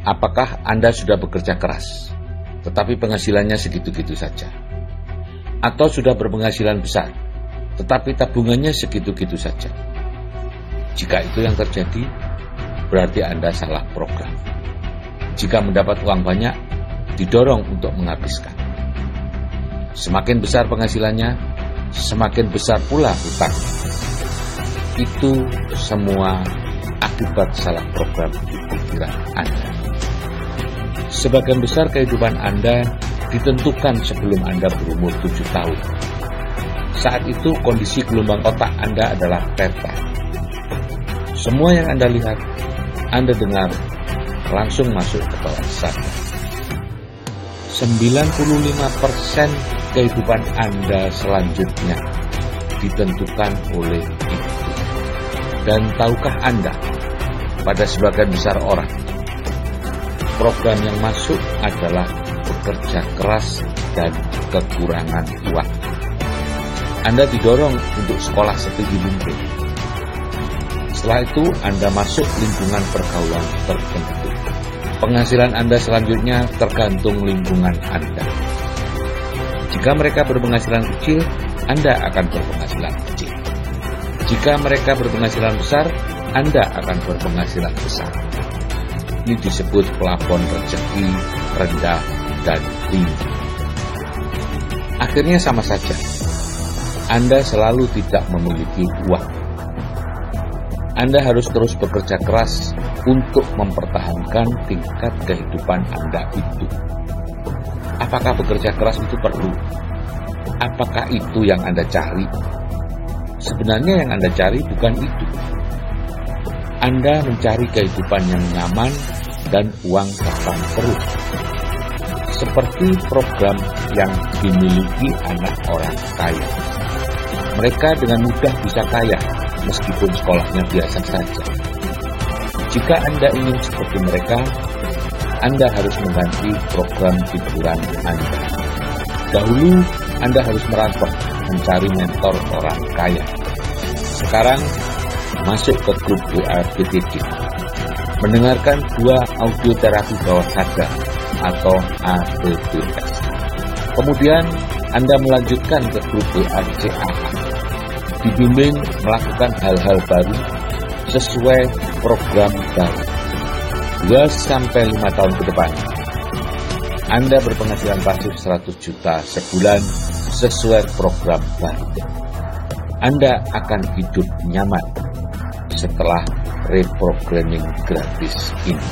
Apakah Anda sudah bekerja keras, tetapi penghasilannya segitu-gitu saja? Atau sudah berpenghasilan besar, tetapi tabungannya segitu-gitu saja? Jika itu yang terjadi, berarti Anda salah program. Jika mendapat uang banyak, didorong untuk menghabiskan. Semakin besar penghasilannya, semakin besar pula hutang. Itu semua akibat salah program di pikiran Anda. Sebagian besar kehidupan Anda ditentukan sebelum Anda berumur 7 tahun. Saat itu kondisi gelombang otak Anda adalah teta. Semua yang Anda lihat, Anda dengar, langsung masuk ke bawah sadar. 95% kehidupan Anda selanjutnya ditentukan oleh itu. Dan tahukah Anda, pada sebagian besar orang, program yang masuk adalah bekerja keras dan kekurangan uang. Anda didorong untuk sekolah setinggi mungkin. Setelah itu, Anda masuk lingkungan pergaulan tertentu. Penghasilan Anda selanjutnya tergantung lingkungan Anda. Jika mereka berpenghasilan kecil, Anda akan berpenghasilan kecil. Jika mereka berpenghasilan besar, Anda akan berpenghasilan besar. Ini disebut plafon rezeki rendah dan tinggi. Akhirnya sama saja. Anda selalu tidak memiliki uang. Anda harus terus bekerja keras untuk mempertahankan tingkat kehidupan Anda itu. Apakah bekerja keras itu perlu? Apakah itu yang Anda cari? Sebenarnya yang Anda cari bukan itu. Anda mencari kehidupan yang nyaman dan uang datang terus. Seperti program yang dimiliki anak orang kaya. Mereka dengan mudah bisa kaya meskipun sekolahnya biasa saja. Jika Anda ingin seperti mereka, Anda harus mengganti program hiburan Anda. Dahulu, Anda harus merantau mencari mentor orang kaya. Sekarang, masuk ke grup WA BTD. Mendengarkan dua audio terapi bawah sadar atau ABBS. Kemudian, Anda melanjutkan ke grup WA CAA. Dibimbing melakukan hal-hal baru sesuai program baru. 2 sampai 5 tahun ke depan. Anda berpenghasilan pasif 100 juta sebulan sesuai program baru. Anda akan hidup nyaman setelah reprogramming gratis ini.